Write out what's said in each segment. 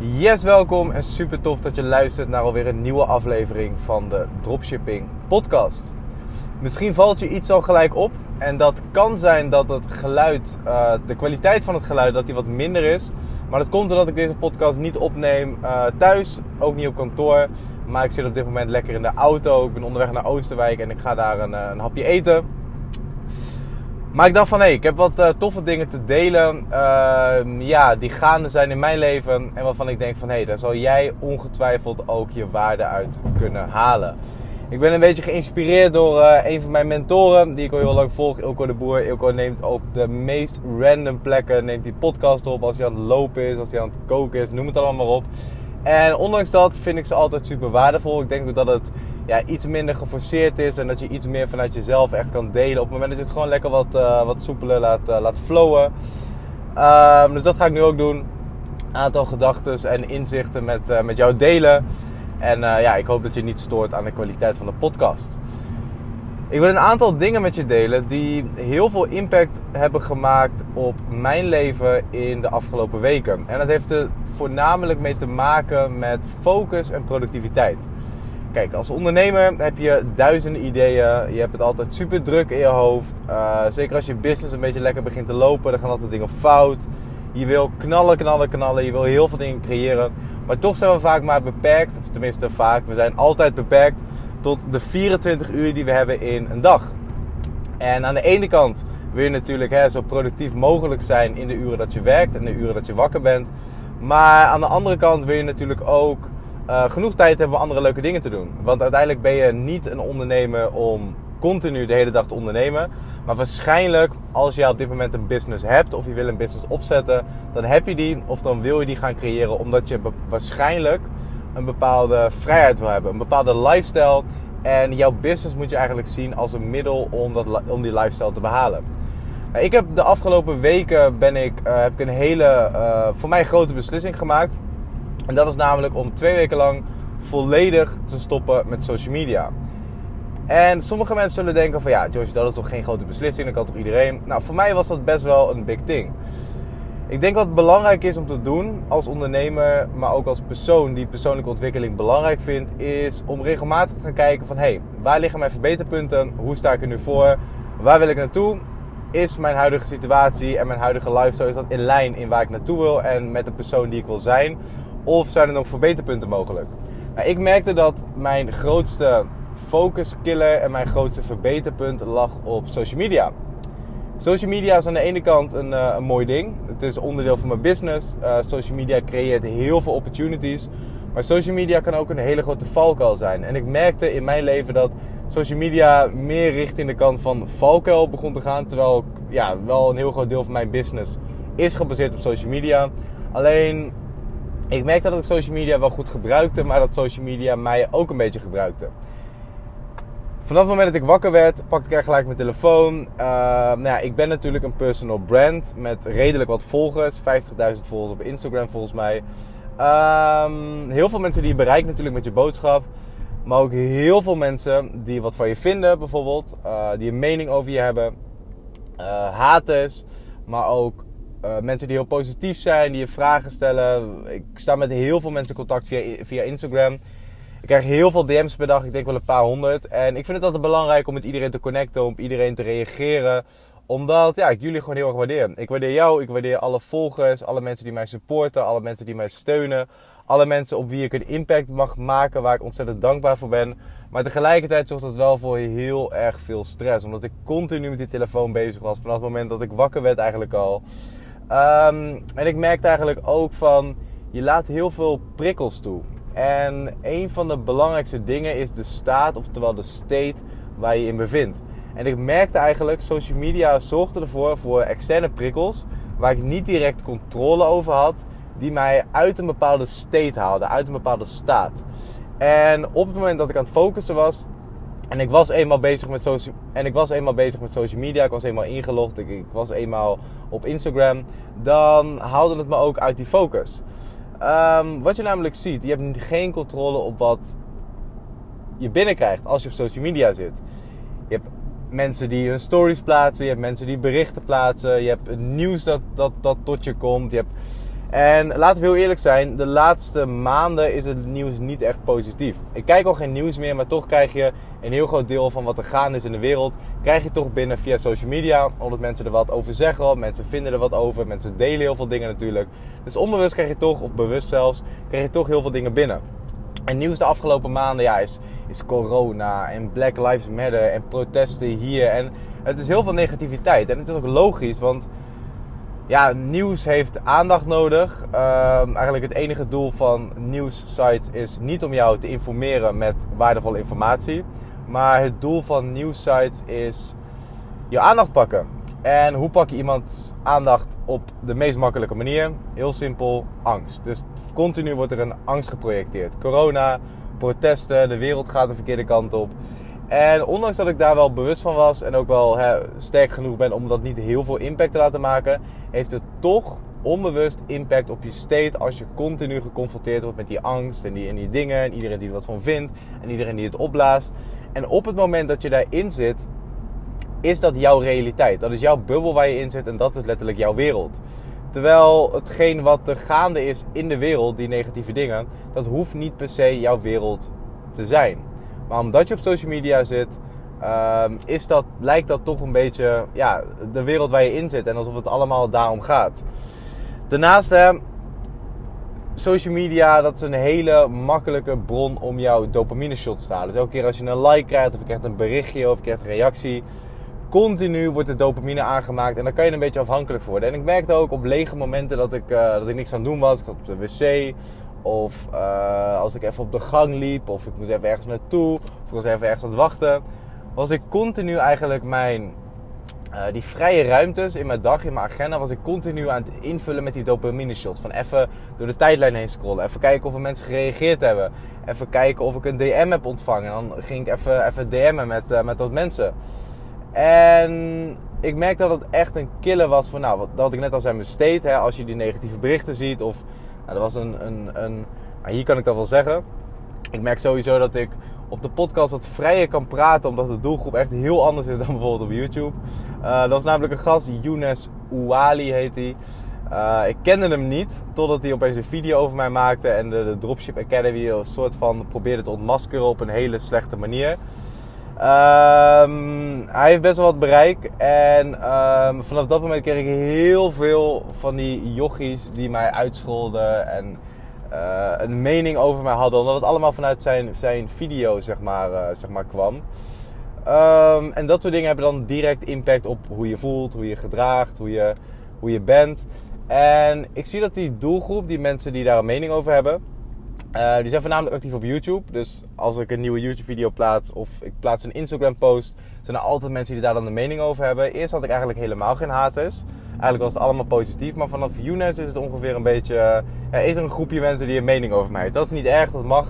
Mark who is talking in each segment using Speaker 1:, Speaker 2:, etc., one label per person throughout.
Speaker 1: Yes, welkom en super tof dat je luistert naar alweer een nieuwe aflevering van de Dropshipping Podcast. Misschien valt je iets al gelijk op en dat kan zijn dat het geluid, uh, de kwaliteit van het geluid, dat die wat minder is. Maar dat komt doordat ik deze podcast niet opneem uh, thuis, ook niet op kantoor. Maar ik zit op dit moment lekker in de auto. Ik ben onderweg naar Oosterwijk en ik ga daar een, uh, een hapje eten. Maar ik dacht van hé, hey, ik heb wat uh, toffe dingen te delen. Uh, ja, die gaande zijn in mijn leven. En waarvan ik denk van hé, hey, daar zal jij ongetwijfeld ook je waarde uit kunnen halen. Ik ben een beetje geïnspireerd door uh, een van mijn mentoren, die ik al heel lang volg, Ilko de Boer. Ilko neemt op de meest random plekken, neemt die podcast op als hij aan het lopen is, als hij aan het koken is, noem het allemaal maar op. En ondanks dat vind ik ze altijd super waardevol. Ik denk dat het ja, iets minder geforceerd is en dat je iets meer vanuit jezelf echt kan delen. Op het moment dat je het gewoon lekker wat, uh, wat soepeler laat, uh, laat flowen. Uh, dus dat ga ik nu ook doen. Een aantal gedachten en inzichten met, uh, met jou delen. En ja, ik hoop dat je niet stoort aan de kwaliteit van de podcast. Ik wil een aantal dingen met je delen die heel veel impact hebben gemaakt op mijn leven in de afgelopen weken. En dat heeft er voornamelijk mee te maken met focus en productiviteit. Kijk, als ondernemer heb je duizenden ideeën. Je hebt het altijd super druk in je hoofd. Uh, zeker als je business een beetje lekker begint te lopen, dan gaan altijd dingen fout. Je wil knallen, knallen, knallen. Je wil heel veel dingen creëren. Maar toch zijn we vaak maar beperkt, of tenminste vaak, we zijn altijd beperkt tot de 24 uur die we hebben in een dag. En aan de ene kant wil je natuurlijk hè, zo productief mogelijk zijn in de uren dat je werkt en de uren dat je wakker bent. Maar aan de andere kant wil je natuurlijk ook uh, genoeg tijd hebben om andere leuke dingen te doen. Want uiteindelijk ben je niet een ondernemer om continu de hele dag te ondernemen. Maar waarschijnlijk, als je op dit moment een business hebt of je wil een business opzetten, dan heb je die of dan wil je die gaan creëren omdat je waarschijnlijk een bepaalde vrijheid wil hebben, een bepaalde lifestyle. En jouw business moet je eigenlijk zien als een middel om, dat, om die lifestyle te behalen. Nou, ik heb de afgelopen weken ben ik, uh, heb ik een hele, uh, voor mij grote beslissing gemaakt. En dat is namelijk om twee weken lang volledig te stoppen met social media. En sommige mensen zullen denken van ja, Josh, dat is toch geen grote beslissing, dat kan toch iedereen? Nou, voor mij was dat best wel een big thing. Ik denk wat belangrijk is om te doen als ondernemer, maar ook als persoon die persoonlijke ontwikkeling belangrijk vindt, is om regelmatig te gaan kijken van hé, hey, waar liggen mijn verbeterpunten? Hoe sta ik er nu voor? Waar wil ik naartoe? Is mijn huidige situatie en mijn huidige lifestyle is dat in lijn in waar ik naartoe wil en met de persoon die ik wil zijn? Of zijn er nog verbeterpunten mogelijk? Nou, ik merkte dat mijn grootste focus killer en mijn grootste verbeterpunt lag op social media. Social media is aan de ene kant een, uh, een mooi ding. Het is onderdeel van mijn business. Uh, social media creëert heel veel opportunities. Maar social media kan ook een hele grote valkuil zijn. En ik merkte in mijn leven dat social media meer richting de kant van valkuil begon te gaan. Terwijl ja, wel een heel groot deel van mijn business is gebaseerd op social media. Alleen ik merkte dat ik social media wel goed gebruikte, maar dat social media mij ook een beetje gebruikte. Vanaf het moment dat ik wakker werd, pakte ik gelijk mijn telefoon. Uh, nou ja, ik ben natuurlijk een personal brand met redelijk wat volgers. 50.000 volgers op Instagram volgens mij. Um, heel veel mensen die je bereikt natuurlijk met je boodschap. Maar ook heel veel mensen die wat van je vinden bijvoorbeeld. Uh, die een mening over je hebben. Uh, haters. Maar ook uh, mensen die heel positief zijn, die je vragen stellen. Ik sta met heel veel mensen in contact via, via Instagram. Ik krijg heel veel DM's per dag, ik denk wel een paar honderd. En ik vind het altijd belangrijk om met iedereen te connecten, om op iedereen te reageren. Omdat ja, ik jullie gewoon heel erg waardeer. Ik waardeer jou, ik waardeer alle volgers, alle mensen die mij supporten, alle mensen die mij steunen. Alle mensen op wie ik een impact mag maken, waar ik ontzettend dankbaar voor ben. Maar tegelijkertijd zorgt dat wel voor heel erg veel stress. Omdat ik continu met die telefoon bezig was. Vanaf het moment dat ik wakker werd eigenlijk al. Um, en ik merkte eigenlijk ook van, je laat heel veel prikkels toe. En een van de belangrijkste dingen is de staat, oftewel de state waar je in bevindt. En ik merkte eigenlijk, social media zorgde ervoor voor externe prikkels, waar ik niet direct controle over had, die mij uit een bepaalde state haalden, uit een bepaalde staat. En op het moment dat ik aan het focussen was, en ik was eenmaal bezig met social, en ik was eenmaal bezig met social media. Ik was eenmaal ingelogd. Ik, was eenmaal op Instagram. Dan haalde het me ook uit die focus. Um, wat je namelijk ziet, je hebt geen controle op wat je binnenkrijgt als je op social media zit. Je hebt mensen die hun stories plaatsen. Je hebt mensen die berichten plaatsen. Je hebt nieuws dat, dat, dat tot je komt. Je hebt En laten we heel eerlijk zijn, de laatste maanden is het nieuws niet echt positief. Ik kijk al geen nieuws meer, maar toch krijg je een heel groot deel van wat er gaande is in de wereld, krijg je toch binnen via social media. Omdat mensen er wat over zeggen, mensen vinden er wat over, mensen delen heel veel dingen natuurlijk. Dus onbewust krijg je toch, of bewust zelfs, krijg je toch heel veel dingen binnen. En nieuws de afgelopen maanden ja, is, is corona en Black Lives Matter en protesten hier. En het is heel veel negativiteit. En het is ook logisch, want ja, nieuws heeft aandacht nodig. Ehm, eigenlijk het enige doel van nieuwssites is niet om jou te informeren met waardevolle informatie. Maar het doel van nieuwssites is je aandacht pakken. En hoe pak je iemands aandacht op de meest makkelijke manier? Heel simpel, angst. Dus continu wordt er een angst geprojecteerd. Corona, protesten, de wereld gaat de verkeerde kant op. En ondanks dat ik daar wel bewust van was en ook wel hè, sterk genoeg ben om dat niet heel veel impact te laten maken, heeft het toch onbewust impact op je state als je continu geconfronteerd wordt met die angst en die, en die dingen en iedereen die er wat van vindt en iedereen die het opblaast. En op het moment dat je daarin zit, is dat jouw realiteit. Dat is jouw bubbel waar je in zit en dat is letterlijk jouw wereld. Terwijl hetgeen wat er gaande is in de wereld, die negatieve dingen, dat hoeft niet per se jouw wereld te zijn. Maar omdat je op social media zit, ehm, is dat, lijkt dat toch een beetje ja, de wereld waar je in zit. En alsof het allemaal daarom gaat. Daarnaast, hè, social media, dat is een hele makkelijke bron om jouw dopamine shot te halen. Dus elke keer als je een like krijgt, of je krijgt een berichtje, of je krijgt een reactie, continu wordt de dopamine aangemaakt. En daar kan je een beetje afhankelijk worden. En ik merkte ook op lege momenten dat ik, uh, dat ik niks aan het doen was. Ik zat op de wc. Of uh, als ik even op de gang liep. Of ik moest even ergens naartoe. Of ik was even ergens aan het wachten. Was ik continu eigenlijk mijn... Uh, die vrije ruimtes in mijn dag, in mijn agenda, was ik continu aan het invullen met die dopamine shots. Van even door de tijdlijn heen scrollen. Even kijken of er mensen gereageerd hebben. Even kijken of ik een DM heb ontvangen. En dan ging ik even, even DM'en met, uh, met wat mensen. En ik merkte dat het echt een killer was voor, nou, dat ik net al zei, mijn Hè, als je die negatieve berichten ziet. Of, nou, dat was een, een, een nou, hier kan ik dat wel zeggen. Ik merk sowieso dat ik op de podcast wat vrijer kan praten, omdat de doelgroep echt heel anders is dan bijvoorbeeld op YouTube. Dat was namelijk een gast, Younes Ouali heet hij. Uh, ik kende hem niet, totdat hij opeens een video over mij maakte en de, de Dropship Academy een soort van probeerde te ontmaskeren op een hele slechte manier. Um, hij heeft best wel wat bereik. En um, vanaf dat moment kreeg ik heel veel van die jochies die mij uitscholden en uh, een mening over mij hadden. Omdat het allemaal vanuit zijn, zijn video zeg maar, uh, zeg maar kwam. Um, en dat soort dingen hebben dan direct impact op hoe je voelt, hoe je gedraagt, hoe je, hoe je bent. En ik zie dat die doelgroep, die mensen die daar een mening over hebben uh, die zijn voornamelijk actief op YouTube. Dus als ik een nieuwe YouTube-video plaats of ik plaats een Instagram-post, zijn er altijd mensen die daar dan de mening over hebben. Eerst had ik eigenlijk helemaal geen haters. Eigenlijk was het allemaal positief. Maar vanaf Younes is het ongeveer een beetje. Uh, is er een groepje mensen die een mening over mij heeft. Dat is niet erg, dat mag.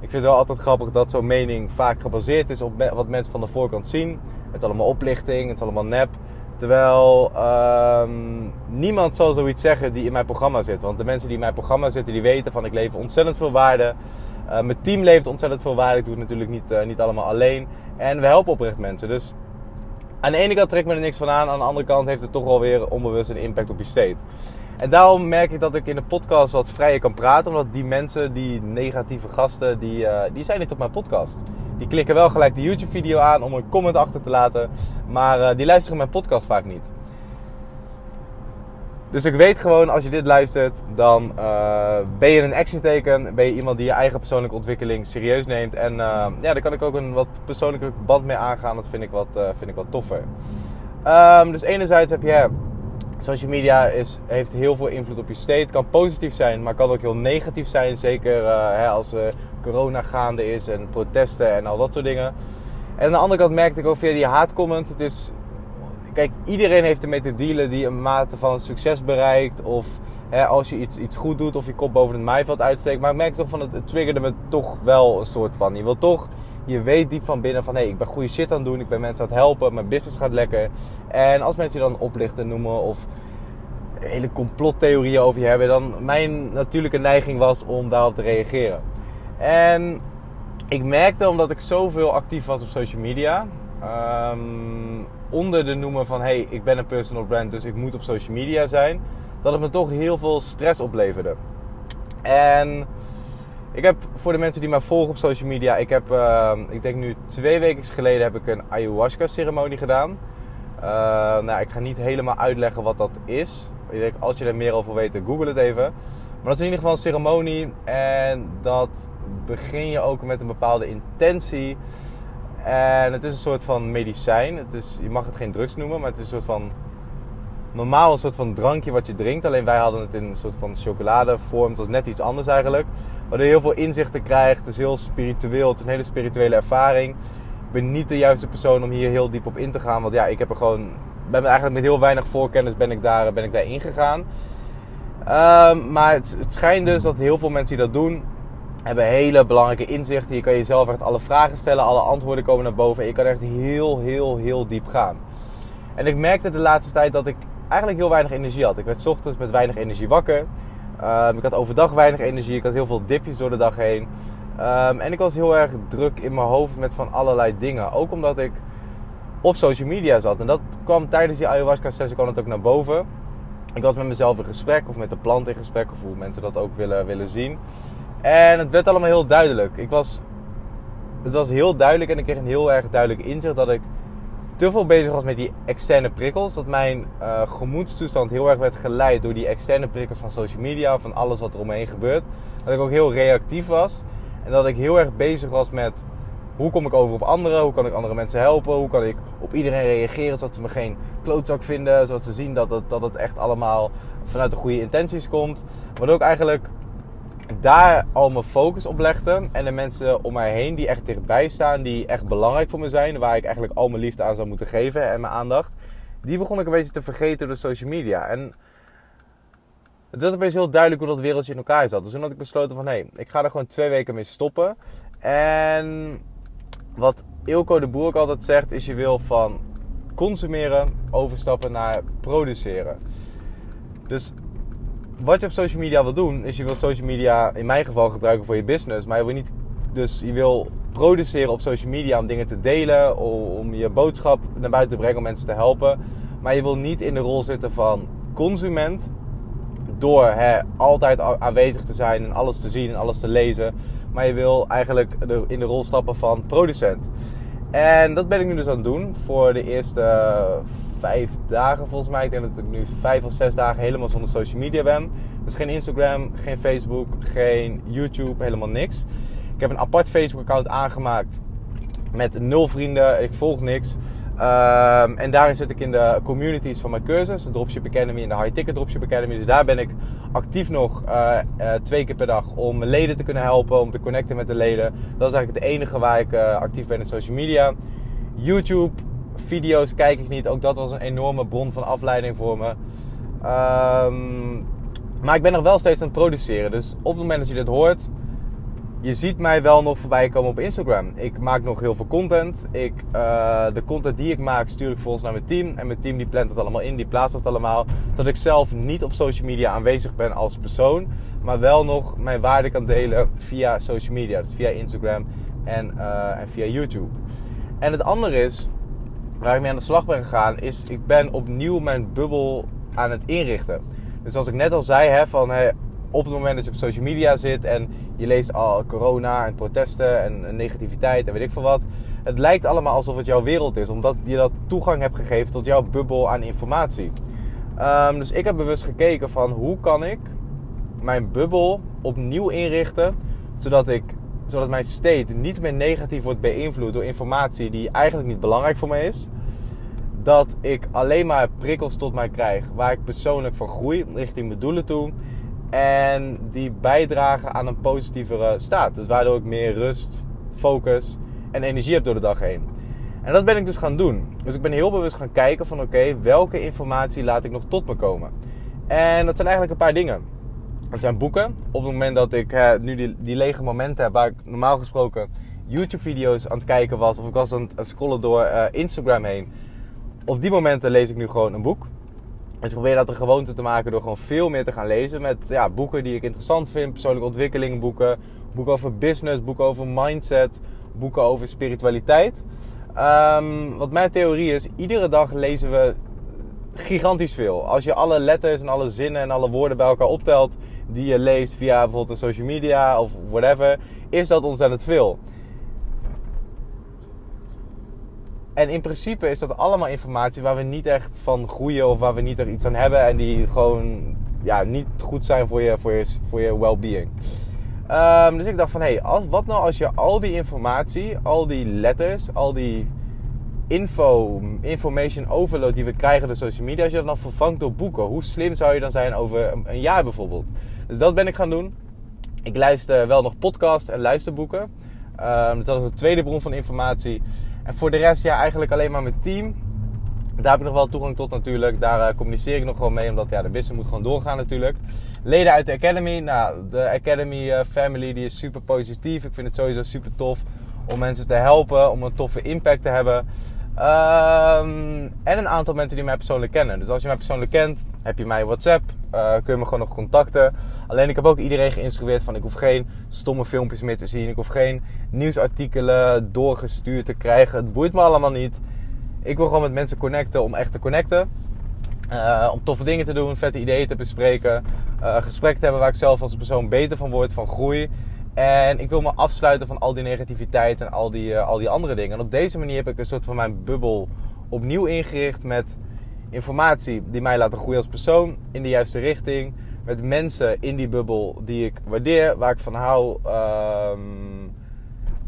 Speaker 1: Ik vind het wel altijd grappig dat zo'n mening vaak gebaseerd is op wat mensen van de voorkant zien. Het is allemaal oplichting, het is allemaal nep. Terwijl um, niemand zal zoiets zeggen die in mijn programma zit. Want de mensen die in mijn programma zitten, die weten van ik lever ontzettend veel waarde. Uh, mijn team levert ontzettend veel waarde. Ik doe het natuurlijk niet, uh, niet allemaal alleen. En we helpen oprecht mensen. Dus aan de ene kant trek ik me er niks van aan. Aan de andere kant heeft het toch wel weer onbewust een impact op je state. En daarom merk ik dat ik in de podcast wat vrijer kan praten. Omdat die mensen, die negatieve gasten, die, uh, die zijn niet op mijn podcast. Die klikken wel gelijk de YouTube video aan om een comment achter te laten. Maar uh, die luisteren mijn podcast vaak niet. Dus ik weet gewoon, als je dit luistert, dan uh, ben je een action teken. Ben je iemand die je eigen persoonlijke ontwikkeling serieus neemt. En ja, daar kan ik ook een wat persoonlijke band mee aangaan. Dat vind ik wat, vind ik wat toffer. Um, dus enerzijds heb je... Social media is, heeft heel veel invloed op je state. Kan positief zijn, maar kan ook heel negatief zijn. Zeker hè, als corona gaande is en protesten en al dat soort dingen. En aan de andere kant merkte ik ook via die haatcomment. Het is kijk, iedereen heeft ermee te dealen die een mate van succes bereikt. Of hè, als je iets, iets goed doet of je kop boven het maaiveld uitsteekt. Maar ik merk toch van het, het triggerde me toch wel een soort van. Je wil toch, je weet diep van binnen van hé, hey, ik ben goede shit aan het doen. Ik ben mensen aan het helpen. Mijn business gaat lekker. En als mensen je dan oplichten noemen of hele complottheorieën over je hebben. Dan mijn natuurlijke neiging was om daarop te reageren. En ik merkte omdat ik zoveel actief was op social media. Um, onder de noemer van hey, ik ben een personal brand, dus ik moet op social media zijn. dat het me toch heel veel stress opleverde. En ik heb voor de mensen die mij volgen op social media, ik heb, uh, ik denk nu twee weken geleden heb ik een ayahuasca ceremonie gedaan. Uh, nou, ik ga niet helemaal uitleggen wat dat is. Ik als je er meer over weet, google het even. Maar dat is in ieder geval een ceremonie en dat begin je ook met een bepaalde intentie. En het is een soort van medicijn. Het is, je mag het geen drugs noemen, maar het is een soort van normaal een soort van drankje wat je drinkt. Alleen wij hadden het in een soort van chocoladevorm. Het was net iets anders eigenlijk. Waardoor je heel veel inzichten krijgt. Het is heel spiritueel. Het is een hele spirituele ervaring. Ik ben niet de juiste persoon om hier heel diep op in te gaan. Want ja, ik heb er gewoon... Ben eigenlijk met heel weinig voorkennis ben ik daar, ben ik daar ingegaan. Um, maar het, het schijnt dus dat heel veel mensen die dat doen... hebben hele belangrijke inzichten. Je kan jezelf echt alle vragen stellen. Alle antwoorden komen naar boven. En je kan echt heel, heel, heel diep gaan. En ik merkte de laatste tijd dat ik eigenlijk heel weinig energie had. Ik werd ochtends met weinig energie wakker. Um, ik had overdag weinig energie. Ik had heel veel dipjes door de dag heen. Um, en ik was heel erg druk in mijn hoofd met van allerlei dingen. Ook omdat ik op social media zat. En dat kwam tijdens die ayahuasca sessie kwam het ook naar boven. Ik was met mezelf in gesprek of met de plant in gesprek. Of hoe mensen dat ook willen, willen zien. En het werd allemaal heel duidelijk. Ik was, het was heel duidelijk en ik kreeg een heel erg duidelijk inzicht dat ik te veel bezig was met die externe prikkels. Dat mijn uh, gemoedstoestand heel erg werd geleid door die externe prikkels van social media. Van alles wat er omheen gebeurt. Dat ik ook heel reactief was. En dat ik heel erg bezig was met hoe kom ik over op anderen? Hoe kan ik andere mensen helpen? Hoe kan ik op iedereen reageren zodat ze me geen klootzak vinden? Zodat ze zien dat het, dat het echt allemaal vanuit de goede intenties komt. Waardoor ik eigenlijk daar al mijn focus op legde. En de mensen om mij heen die echt dichtbij staan, die echt belangrijk voor me zijn, waar ik eigenlijk al mijn liefde aan zou moeten geven en mijn aandacht, die begon ik een beetje te vergeten door social media. En het werd opeens heel duidelijk hoe dat wereldje in elkaar zat. Dus toen had ik besloten van, hé, ik ga er gewoon twee weken mee stoppen. En wat Ilko de Boer ook altijd zegt, is je wil van consumeren overstappen naar produceren. Dus wat je op social media wil doen, is je wil social media in mijn geval gebruiken voor je business. Maar je wil niet. Dus je wil produceren op social media om dingen te delen, om je boodschap naar buiten te brengen, om mensen te helpen. Maar je wil niet in de rol zitten van consument. Door hè, altijd aanwezig te zijn en alles te zien en alles te lezen. Maar je wil eigenlijk in de rol stappen van producent. En dat ben ik nu dus aan het doen voor de eerste vijf dagen volgens mij. Ik denk dat ik nu vijf of zes dagen helemaal zonder social media ben. Dus geen Instagram, geen Facebook, geen YouTube, helemaal niks. Ik heb een apart Facebook account aangemaakt met nul vrienden. Ik volg niks. Um, en daarin zit ik in de communities van mijn cursus, de Dropship Academy en de High Ticket Dropship Academy. Dus daar ben ik actief nog uh, uh, twee keer per dag om leden te kunnen helpen, om te connecten met de leden. Dat is eigenlijk het enige waar ik uh, actief ben in social media. YouTube, video's kijk ik niet. Ook dat was een enorme bron van afleiding voor me. Um, maar ik ben nog wel steeds aan het produceren. Dus op het moment dat je dit hoort, je ziet mij wel nog voorbij komen op Instagram. Ik maak nog heel veel content. Ik, uh, de content die ik maak stuur ik volgens naar mijn team. En mijn team die plant het allemaal in, die plaatst het allemaal. Zodat ik zelf niet op social media aanwezig ben als persoon. Maar wel nog mijn waarde kan delen via social media. Dus via Instagram en, uh, en via YouTube. En het andere is, waar ik mee aan de slag ben gegaan, is ik ben opnieuw mijn bubbel aan het inrichten. Dus als ik net al zei, hè, van hey, op het moment dat je op social media zit en je leest al corona en protesten en negativiteit en weet ik veel wat. Het lijkt allemaal alsof het jouw wereld is, omdat je dat toegang hebt gegeven tot jouw bubbel aan informatie. Um, dus ik heb bewust gekeken van hoe kan ik mijn bubbel opnieuw inrichten, zodat, ik, zodat mijn state niet meer negatief wordt beïnvloed door informatie die eigenlijk niet belangrijk voor mij is. Dat ik alleen maar prikkels tot mij krijg waar ik persoonlijk van groei richting mijn doelen toe. En die bijdragen aan een positievere staat. Dus waardoor ik meer rust, focus en energie heb door de dag heen. En dat ben ik dus gaan doen. Dus ik ben heel bewust gaan kijken van oké, welke informatie laat ik nog tot me komen. En dat zijn eigenlijk een paar dingen. Dat zijn boeken. Op het moment dat ik eh, nu die, lege momenten heb waar ik normaal gesproken YouTube video's aan het kijken was. Of ik was aan het scrollen door uh, Instagram heen. Op die momenten lees ik nu gewoon een boek. Dus ik probeer dat een gewoonte te maken door gewoon veel meer te gaan lezen. Met ja, boeken die ik interessant vind. Persoonlijke ontwikkeling boeken. Over business. Boeken over mindset. Boeken over spiritualiteit. Um, wat mijn theorie is, iedere dag lezen we gigantisch veel. Als je alle letters en alle zinnen en alle woorden bij elkaar optelt die je leest via bijvoorbeeld de social media of whatever, is dat ontzettend veel. En in principe is dat allemaal informatie waar we niet echt van groeien of waar we niet echt iets aan hebben en die gewoon ja, niet goed zijn voor je, voor je, voor je well-being. Um, dus ik dacht van, hé, hey, als, wat nou als je al die informatie, al die letters, al die info, information overload die we krijgen door social media, als je dat dan vervangt door boeken, hoe slim zou je dan zijn over een, jaar bijvoorbeeld? Dus dat ben ik gaan doen. Ik luister wel nog podcast en luisterboeken. Um, dat is de tweede bron van informatie. En voor de rest, ja, eigenlijk alleen maar mijn team. Daar heb ik nog wel toegang tot natuurlijk. Daar uh, communiceer ik nog gewoon mee, omdat ja, de business moet gewoon doorgaan natuurlijk. Leden uit de Academy. Nou, de Academy uh, family die is super positief. Ik vind het sowieso super tof om mensen te helpen, om een toffe impact te hebben. Um, en een aantal mensen die mij persoonlijk kennen. Dus als je mij persoonlijk kent, heb je mij WhatsApp, uh, kun je me gewoon nog contacten. Alleen ik heb ook iedereen geïnstrueerd van ik hoef geen stomme filmpjes meer te zien. Ik hoef geen nieuwsartikelen doorgestuurd te krijgen. Het boeit me allemaal niet. Ik wil gewoon met mensen connecten om echt te connecten. Uh, om toffe dingen te doen, vette ideeën te bespreken. Uh, gesprekken te hebben waar ik zelf als persoon beter van word, van groei. En ik wil me afsluiten van al die negativiteit en al die, uh, al die andere dingen. En op deze manier heb ik een soort van mijn bubbel opnieuw ingericht met informatie die mij laten groeien als persoon in de juiste richting. Met mensen in die bubbel die ik waardeer, waar ik van hou. Um,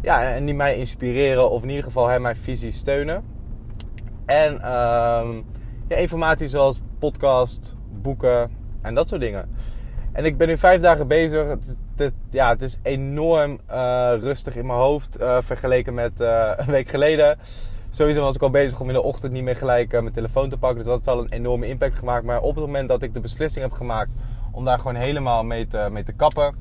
Speaker 1: ja, en die mij inspireren of in ieder geval hè, mijn visie steunen. En um, ja, informatie zoals podcast, boeken en dat soort dingen. En ik ben nu vijf dagen bezig. Het ja, het is enorm uh, rustig in mijn hoofd uh, vergeleken met uh, een week geleden. Sowieso was ik al bezig om in de ochtend niet meer gelijk mijn telefoon te pakken. Dus dat heeft wel een enorme impact gemaakt. Maar op het moment dat ik de beslissing heb gemaakt om daar gewoon helemaal mee te, mee te kappen.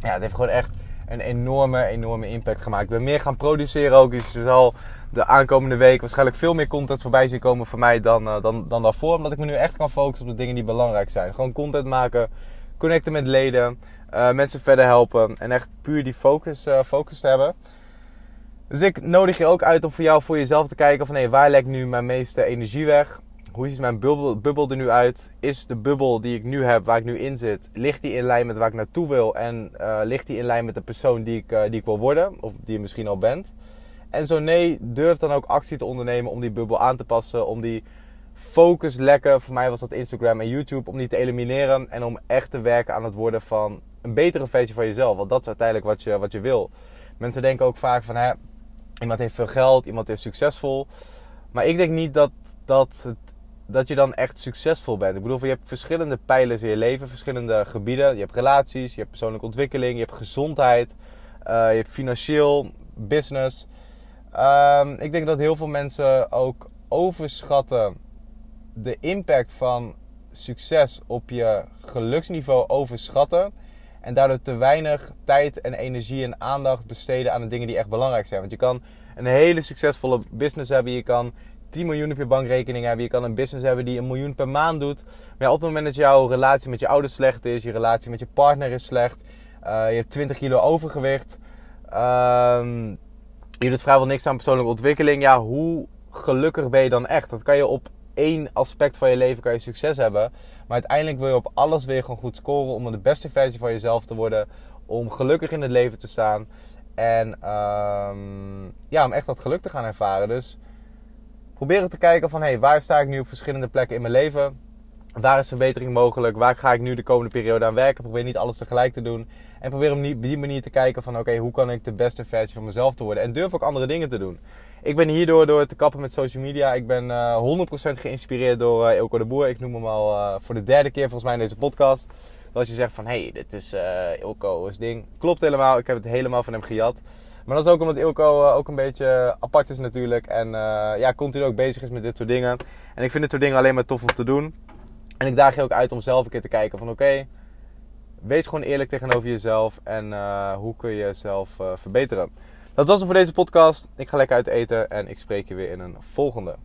Speaker 1: Ja, het heeft gewoon echt een enorme, enorme impact gemaakt. Ik ben meer gaan produceren ook. Dus je zal de aankomende week waarschijnlijk veel meer content voorbij zien komen voor mij dan, dan, dan daarvoor. Omdat ik me nu echt kan focussen op de dingen die belangrijk zijn. Gewoon content maken, connecten met leden, uh, mensen verder helpen. En echt puur die focus, uh, focus te hebben. Dus ik nodig je ook uit om voor jou, voor jezelf te kijken van... Hey, waar lekt nu mijn meeste energie weg? Hoe ziet mijn bubbel, bubbel er nu uit? Is de bubbel die ik nu heb, waar ik nu in zit... ligt die in lijn met waar ik naartoe wil? En ligt die in lijn met de persoon die ik, die ik wil worden? Of die je misschien al bent? En zo nee, durf dan ook actie te ondernemen om die bubbel aan te passen. Om die focus lekken, voor mij was dat Instagram en YouTube, om die te elimineren. En om echt te werken aan het worden van een betere versie van jezelf. Want dat is uiteindelijk wat je, wat je wil. Mensen denken ook vaak van, hè, iemand heeft veel geld, iemand is succesvol. Maar ik denk niet dat, dat, dat je dan echt succesvol bent. Ik bedoel, je hebt verschillende pijlers in je leven, verschillende gebieden. Je hebt relaties, je hebt persoonlijke ontwikkeling, je hebt gezondheid, uh, je hebt financieel, business. Um, ik denk dat heel veel mensen ook overschatten de impact van succes op je geluksniveau overschatten. En daardoor te weinig tijd en energie en aandacht besteden aan de dingen die echt belangrijk zijn. Want je kan een hele succesvolle business hebben. Je kan 10 miljoen op je bankrekening hebben. Je kan een business hebben die een miljoen per maand doet. Maar op het moment dat jouw relatie met je ouders slecht is, je relatie met je partner is slecht, uh, je hebt 20 kilo overgewicht, uh, je doet vrijwel niks aan persoonlijke ontwikkeling. Ja, hoe gelukkig ben je dan echt? Dat kan je op één aspect van je leven kan je succes hebben. Maar uiteindelijk wil je op alles weer gewoon goed scoren om de beste versie van jezelf te worden. Om gelukkig in het leven te staan. En um, ja, om echt dat geluk te gaan ervaren. Dus probeer te kijken van, hey, waar sta ik nu op verschillende plekken in mijn leven? Waar is verbetering mogelijk? Waar ga ik nu de komende periode aan werken? Probeer niet alles tegelijk te doen. En probeer op die manier te kijken van oké, hoe kan ik de beste versie van mezelf te worden? En durf ook andere dingen te doen. Ik ben hierdoor door te kappen met social media. Ik ben uh, eh, 100% geïnspireerd door uh, Ilko de Boer. Ik noem hem al uh, voor de derde keer volgens mij in deze podcast. Dus als je zegt van hé, hey, dit is Ilko's ding. Klopt helemaal, ik heb het helemaal van hem gejat. Maar dat is ook omdat Ilko ook een beetje apart is natuurlijk. En ja, continu ook bezig is met dit soort dingen. En ik vind dit soort dingen alleen maar tof om te doen. En ik daag je ook uit om zelf een keer te kijken van oké, wees gewoon eerlijk tegenover jezelf en uh, hoe kun je jezelf uh, verbeteren. Dat was het voor deze podcast. Ik ga lekker uit eten en ik spreek je weer in een volgende.